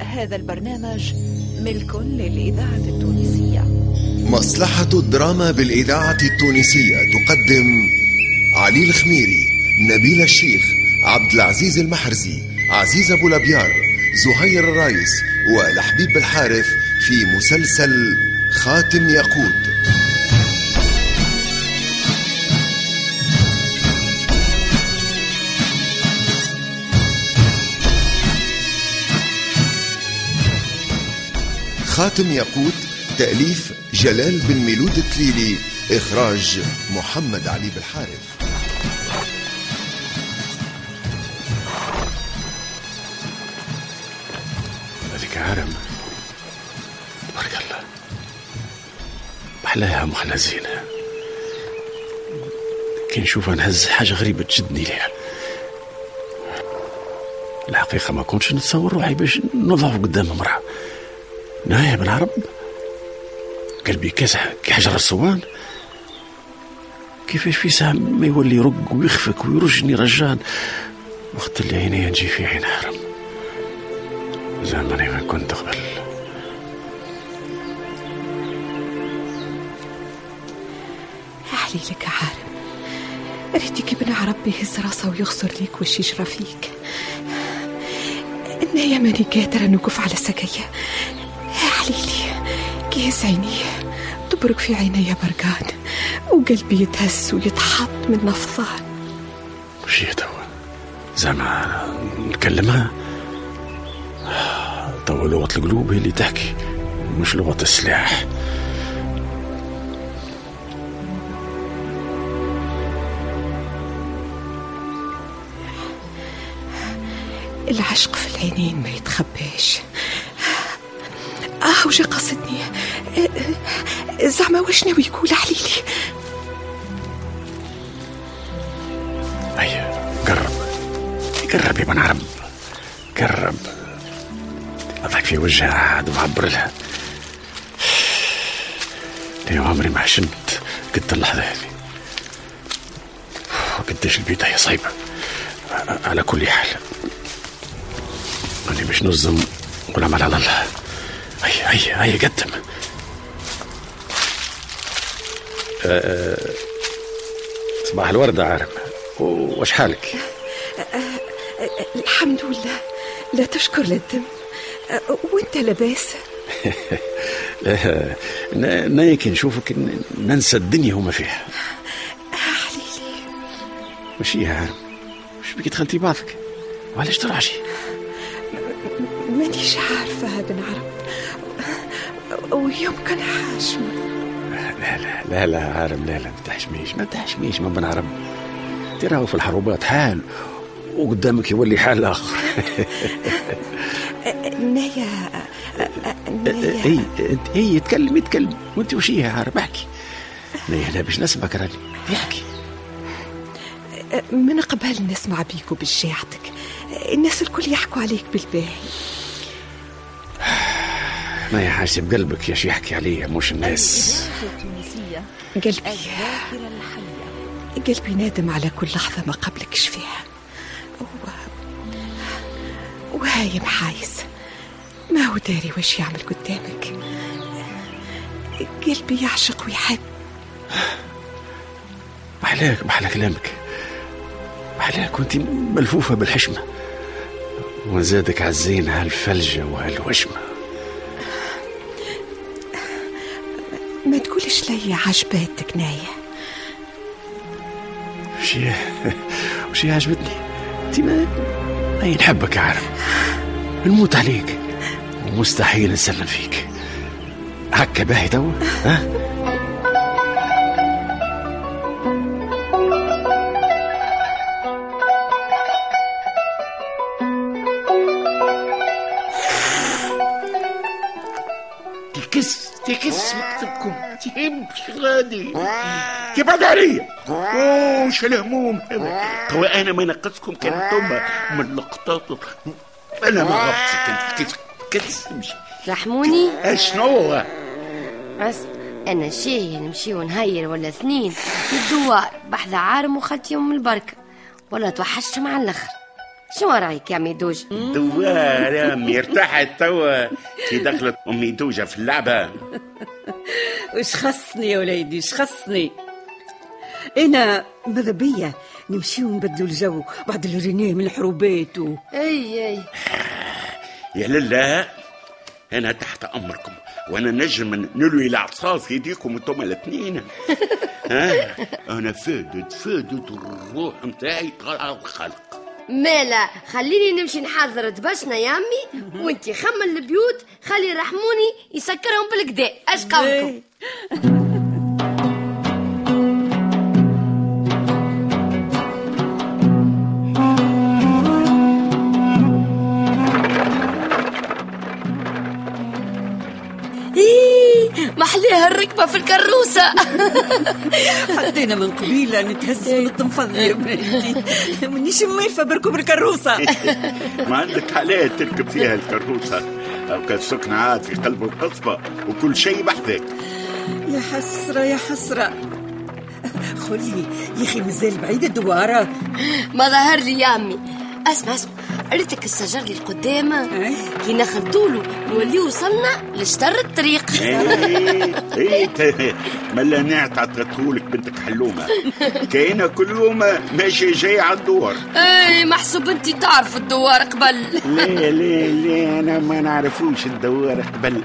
هذا البرنامج ملك للإذاعة التونسية. مصلحة الدراما بالإذاعة التونسية تقدم علي الخميري نبيل الشيخ عبد العزيز المحرزي عزيز أبو لبيار زهير الرايس ولحبيب الحارث في مسلسل خاتم ياقوت. خاتم ياقوت تأليف جلال بن ميلود التليلي إخراج محمد علي بالحارث هذيك هرم. تبارك الله. محلاها محلى زينة كي نشوفها نهز حاجة غريبة تشدني ليها. الحقيقة ما كنتش نتصور روحي باش نضعف قدام امرأة. نايا بالعرب قلبي كسح كحجر الصوان. كيفاش في ساعة ما يولي يرق ويخفك ويرجني رجان. وقت اللي عينيا تجي في عين حرم زماني ما كنت قبل. أحلي لك عارم ريتك ابن عرب يهز راسه ويخسر ليك وش يجرى فيك. إن يا ماني قادرة نوقف على سكية كيس عيني تبرك في عيني برقان وقلبي يتهز ويتحط من نفضان وش هي توا زعما نكلمها؟ توا لغة القلوب هي اللي تحكي مش لغة السلاح. العشق في العينين ما يتخباش وش قصدني زعما واش ناوي يقول حليلي هيا قرب. قرب يا بن عرب قرب. أضحك في وجهها عاد وعبر لها. ليه عمري ما حشمت قد اللحظة هذه. قديش البداية صعيبة. على كل حال أنا باش نظم والعمل على الله هيا هيا هيا قدم. أه، صباح الورد عارم. وش حالك؟ الحمد لله. لا تشكر للدم. وانت لاباس؟ نايك نشوفك ننسى الدنيا وما فيها. حليلي. وش هي عارم؟ وش بك دخلتي بعضك؟ وعلاش ترعشي مانيش عارفة بن عرب. ويمكن حاشمة لا لا لا لا عارم لا لا ما تحشميش ما تحشميش ما بنعرب تراهو في الحروبات حال وقدامك يولي حال آخر. نايا نايا. اي أنت اي تكلم تكلم وأنت وش هي عارم احكي. لا لا باش نسمعك راني. احكي. من قبل نسمع بيك وبشجاعتك الناس الكل يحكوا عليك بالباهي. ما يحاسب قلبك يا شي يحكي عليا مش الناس. قلبي. قلبي نادم على كل لحظة ما قبلك شفيها و... وهاي محايس ما هو داري وش يعمل قدامك؟ قلبي يعشق ويحب. محلاك محلى كلامك محلاك وانت ملفوفة بالحشمة. وزادك عزين هالفلجة وهالوشمة لي عجباتك نايا. وشي وشي عجبتني؟ انت ما ما نحبك عالم نموت عليك. ومستحيل نسلم فيك. هكا باهي توا ها؟ تكس مكتبكم. تمشي غادي تبعد عليا وش الهموم هو أنا ما نقصكم كنتم من لقطات. أنا ما غبتش كنت امشي رحموني؟ أشنو؟ بس أنا شي نمشي ونهير ولا اثنين. في الدوار بحذا عارم وخلت يوم البركة. ولا توحشت مع الأخر. شو رأيك يا ميدوج؟ دوار يا امي ارتحت توا كي دخلت امي دوجة في اللعبة. وش خصني يا وليدي؟ وش خصني؟ أنا ماذا بيا نمشيو نبدلوا الجو بعد الرينيه من الحروبات و... أي أي. يا لله أنا تحت أمركم وأنا نجم نلوي العصا في يديكم أنتم الاثنين. ها؟ أنا فادت فادت الروح نتاعي طالعه الخلق. مالا خليني نمشي نحضر دبشنا يا أمي وإنتي خمن البيوت خلي رحموني يسكرهم بالكدا أش قولكم محليها الركبة في الكروسة. حدينا من قبيله نتهز ونتنفض يا بنتي. منيش مالفه بركب الكروسة. ما عندك عليه تركب فيها الكروسة. أو كان سكن عاد في قلب القصبة وكل شيء بحذك يا حسرة يا حسرة. خلي يا أخي مازال بعيد الدوارة. ما ظهر لي يا أمي. أسمع أسمع. قريتك الشجر اللي قدام إيه. كي ناخذولو نولي وصلنا لشطر الطريق. إيه. إيه. ت- ملا نعت عطتهولك بنتك حلومة. كاينة كل يوم ماشي جاي على الدور اي محسوب انت تعرف الدوار قبل. ليه ليه ليه أنا ما نعرفوش الدوار قبل.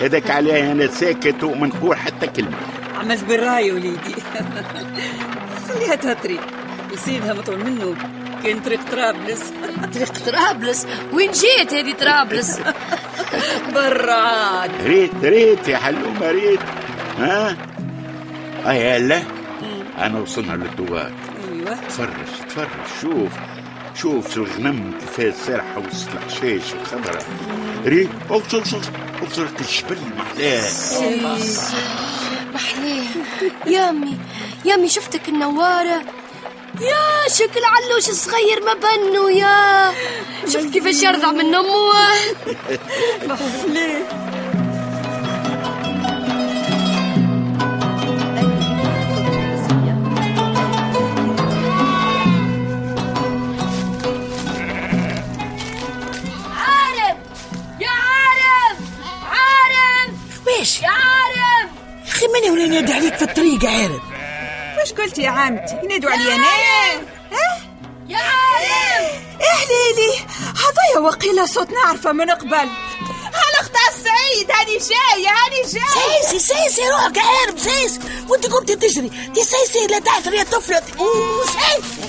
هذاك عليه أنا ساكت وما نقول حتى كلمة. عملت بالراي وليدي. خليها تهتري. لسيدها مطول منه. كان طريق طرابلس. طريق طرابلس؟ وين جيت هذه طرابلس؟ برا. ريت ريت يا حلومه ريت. ها؟ آه يلا أنا وصلنا للدوار. أيوه. تفرج تفرج. شوف شوف شو الغنم كيفاش سرحة وسط الحشيش الخضرة ريت. أوصل أوصل أوصل. الجبل محلاه محليه يا امي يا امي شفتك النوارة؟ يا شكل علوش صغير ما بنو يا. شفت كيفاش يرضع من امه ليه عارف يا عارف. يا أخي ماني ولا نادي عليك في الطريق عارف. واش قلت يا عمتي ينادوا علي أنا. يا ليلي هذايا وقيلة صوت نعرفه من قبل. هالأخت السعيد هاني جاية هاني جاية سيسي سيسي روحك عارف سيس وانت قمت تجري. دي سيسي لا تعثر يا طفلة. سيسي.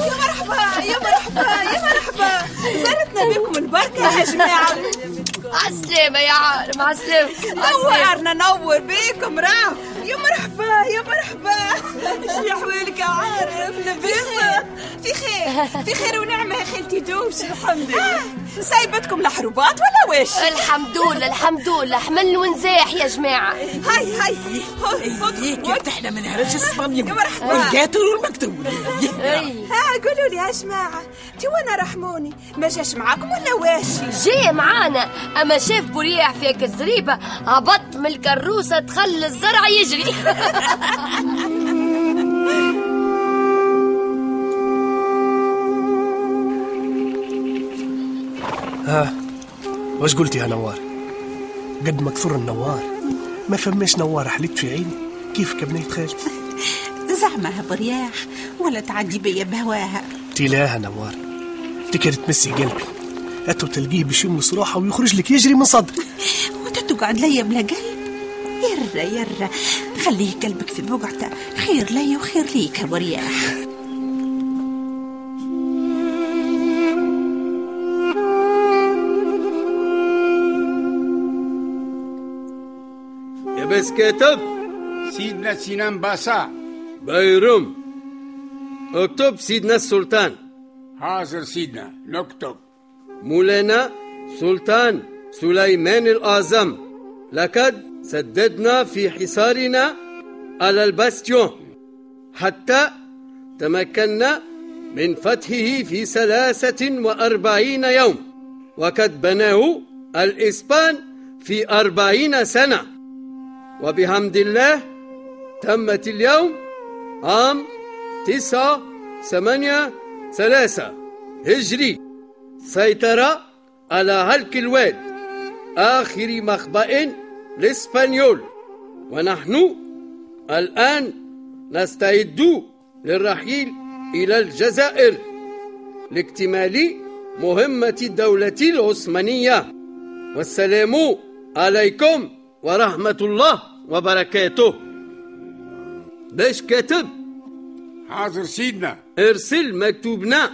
يا مرحبا يا مرحبا يا مرحبا. زارتنا بكم البركة يا جماعة. عالسلامة يا عارف عالسلامة عالسلامة نورنا نور بيكم راه يا مرحبا يا مرحبا. شو احوالك يا عارف لاباس. في خير في خير ونعمة يا خالتي دوش. الحمد لله. سايبتكم الحروبات ولا واش؟ الحمد لله الحمد لله. حمل ونزاح يا جماعة. هاي هاي. هيك ارتحنا من هرج الصبانية يا مرحبا. والقاتل والمكتوب ها قولوا لي يا جماعة تي وأنا رحموني. ما جاش معاكم ولا واش؟ جاي معانا. أما شاف بريح فيك الزريبة هبط من الكروسة تخلي الزرع يجري. ها واش قلت يا نوار؟ قد ما كثر النوار ما فماش نوار حليت في عيني. كيف كبنيت خالتي زعمها برياح ولا تعدي بيا بهواها. تلاها نوار تكر تمسي قلبي. أتو تلقيه باش يمس روحه ويخرج لك يجري من صدري. وانت تقعد ليا بلا قلب. يرا يرا خليه قلبك في بقعته خير لي وخير ليك يا برياح يا بس كاتب سيدنا سنان باسا. بيرم اكتب سيدنا السلطان. حاضر سيدنا. نكتب. مولانا سلطان سليمان الأعظم. لقد سددنا في حصارنا على الباستيون حتى تمكنا من فتحه في ثلاثة وأربعين يوم وقد بناه الإسبان في أربعين سنة. وبحمد الله تمت اليوم عام تسعة ثمانية ثلاثة هجري. سيطرة على هلك الواد. آخر مخبأ الإسبانيول ونحن الآن نستعد للرحيل إلى الجزائر لاكتمال مهمة الدولة العثمانية. والسلام عليكم ورحمة الله وبركاته. باش كاتب. حاضر سيدنا. ارسل مكتوبنا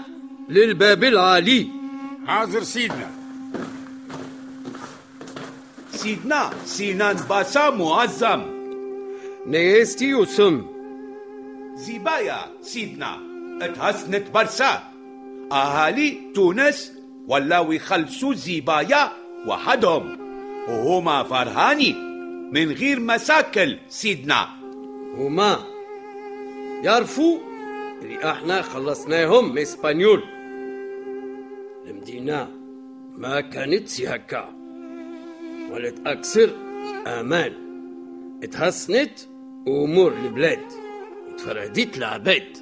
للباب العالي. حاضر سيدنا. سيدنا سينان باسا معظم. نيستي يسم زبايا سيدنا اتحسنت برسا. أهالي تونس ولاو يخلصوا زبايا وحدهم وهما فرهاني من غير مشاكل سيدنا هما يعرفوا اللي إحنا خلصناهم اسبانيول المدينة ما كانت هكا ولت أكثر أمان اتحسنت أمور البلاد وتفردت العباد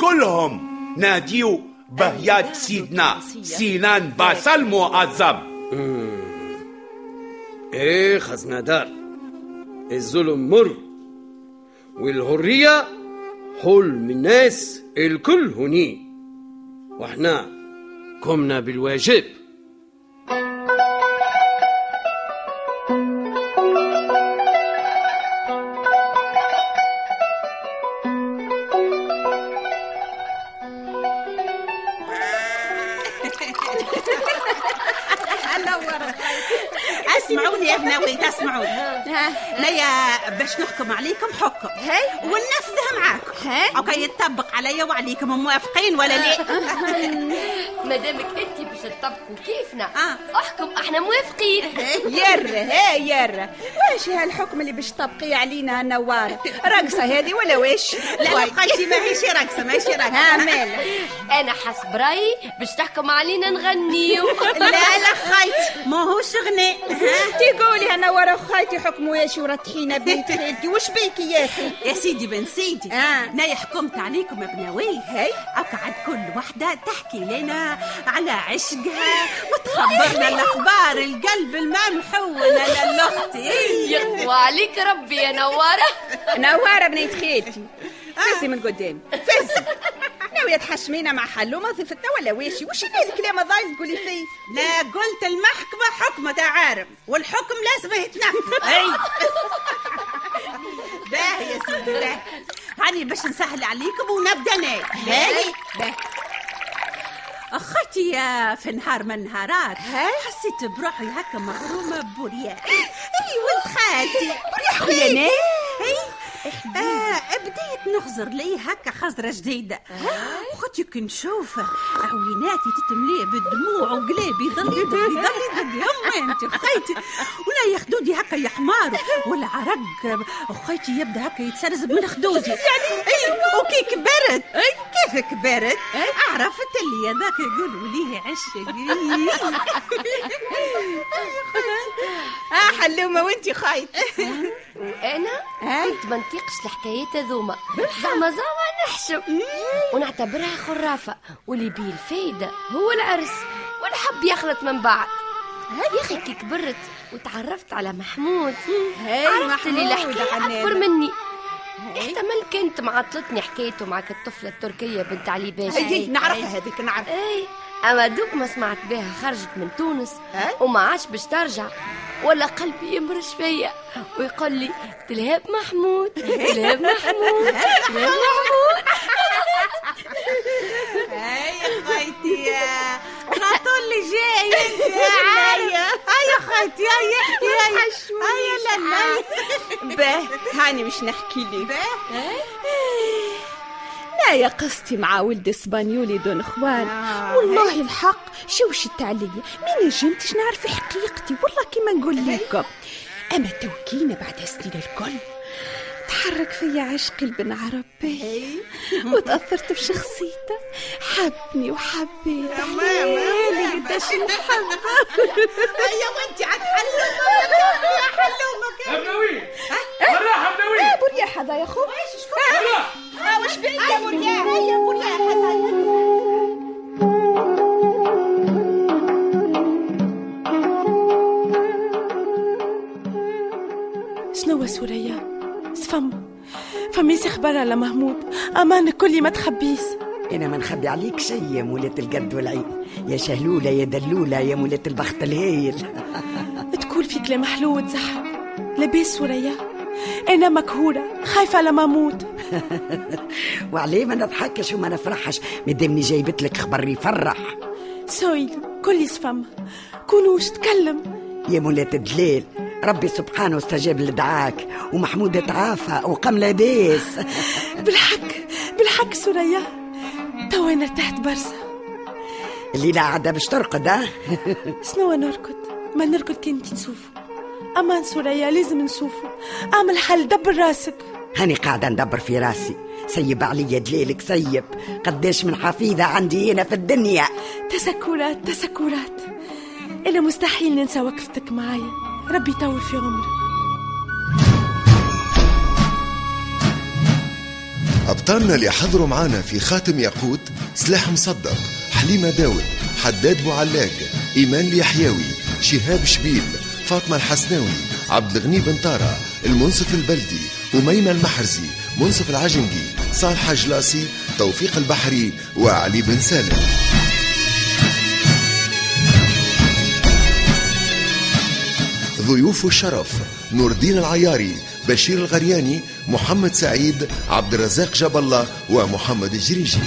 كلهم ناديو بهيات سيدنا سينان باسا المعظم. إيه خزنادار الظلم مر. والحرية حلم الناس الكل هني. وإحنا قمنا بالواجب. اسمعوني يا بناويت اسمعوني نيا باش نحكم عليكم حكم. وننفذها معاكم. أوكي يتطبق عليا وعليكم موافقين ولا لا؟ مادامك انت باش تطبقوا كيفنا أحكم إحنا موافقين. يرة ها يرة. واش هالحكم اللي باش تطبقيه علينا نوارة رقصة هذه ولا واش؟ لا لا بقيتي ماهيش رقصة ماهيش رقصة. ها مالا أنا حسب رايي باش تحكم علينا نغنيو. لا لا خايتي ماهوش غناء تقولي أنا ورا خايتي حكموا يا شو رتحينا بنت خالتي. وش بيكي يا أخي؟ يا سيدي بن سيدي آه. حكمت عليكم يا بناوي هاي. أقعد كل وحدة تحكي لنا على عشقها وتخبرنا الأخبار القلب الممحونة للأختي. يقوى عليك ربي يا نوارة. نوارة بنت خالتي فزي من قدام فزي. ناوية تحشمينا مع حل وظيفتنا ولا واشي وش هذا الكلام الضايع تقولي فيه؟ لا قلت المحكمة حكمة عارف والحكم لازم يتنفذ. أي. باهي يا سيدي باهي. هاني باش نسهل عليكم ونبدأ أنا باهي. باهي. أخيتي يا في نهار من النهارات حسيت بروحي هكا مغرومة بوريا اي ولد خالتي يا خويا. اي بديت نخزر لي هكا خزرة جديدة. وخدي كي نشوف عويناتي تتملي بالدموع وقلابي يضل يضل يضل يضل. يما أنت خيتي ولا ياخدودي هكا يا حمار. ولا عرق. خيتي يبدأ هكا يتسرزب من خدودي. يعني اي وكي كبرت. كيف كبرت؟ عرفت اللي هذاك يقولوا ليه عشقي. آه حلومة وإنتي خايت وأنا كنت ما نطيقش الحكايات هذوما زعما زعما نحشم. ونعتبرها خرافة. واللي بيه الفايدة هو العرس. والحب يخلط من بعد. يا أخي كي كبرت وتعرفت على محمود. عرفت اللي الحكاية أكبر مني. احتمل كنت معطلتني حكايته مع الطفلة التركية بنت علي باشا اي نعرفها هذيك نعرف. اي أما دوك ما سمعت بها خرجت من تونس. وما عادش باش ترجع. ولا قلبي يمرش فيا ويقول لي تلهاب محمود تلهاب محمود تلهاب محمود. هاي خايتي يا خاطر اللي جاي هيا هيا خايتي هيا هيا هيا لا باه هاني مش نحكي لي. لا يا قصتي مع ولد اسبانيولي دون اخوان. والله الحق. شوشت عليا ما نجمتش نعرف حقيقتي؟ والله كيما نقول لكم. أما توكينا بعد سنين الكل. تحرك فيا عشقي لبن عربي. وتأثرت بشخصيته. حبني وحبيت. حلالي قداش نحبه هيا وانت عاد على محمود أمان كلي ما تخبيس. إنا ما نخبي عليك شيء يا مولة القد والعيد يا شهلولة يا دلولة يا مولة البخت الهايل تقول في كلام حلو وتزحك لباس سوريا أنا مكهوره خايفة لما أموت وعليه ما نضحكش وما نفرحش. مدامني جايبت لك خبر يفرح. سويد كل سفم كونوش تكلم. يا مولاة الدليل. ربي سبحانه استجاب لدعاك ومحمود تعافى وقام لاباس. بالحق بالحق سوريا تو أنا ارتحت برسا الليلة عادة باش ترقد ها؟ شنو نركض ما نركض كي انتي نشوفه أمان سوريا لازم نشوفه أعمل حل دبر راسك. هاني قاعدة ندبر في راسي. سيب عليا دليلك سيب. قداش من حفيظة عندي هنا في الدنيا. تسكرات تسكرات. أنا مستحيل ننسى وقفتك معايا. ربي يطول في عمرك. أبطالنا اللي حضروا معانا في خاتم ياقوت سلاح مصدق حليمة داود حداد بوعلاق إيمان اليحيوي شهاب شبيب فاطمة الحسناوي عبد الغني بن طارة المنصف البلدي أميمة المحرزي منصف العجنقي صالح جلاسي توفيق البحري وعلي بن سالم. ضيوف الشرف نور الدين العياري بشير الغرياني محمد سعيد عبد الرزاق جاب الله ومحمد الجريجي.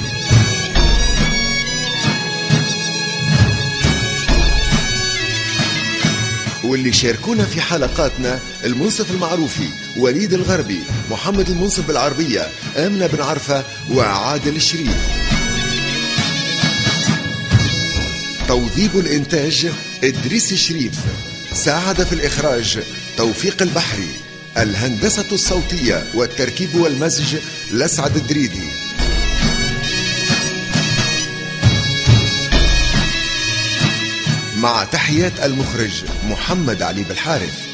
واللي شاركونا في حلقاتنا المنصف المعروفي وليد الغربي محمد المنصف بالعربية آمنة بن عرفة وعادل الشريف. توظيب الإنتاج إدريس الشريف. ساعد في الإخراج توفيق البحري الهندسة الصوتية والتركيب والمزج لسعد الدريدي. مع تحيات المخرج محمد علي بالحارث.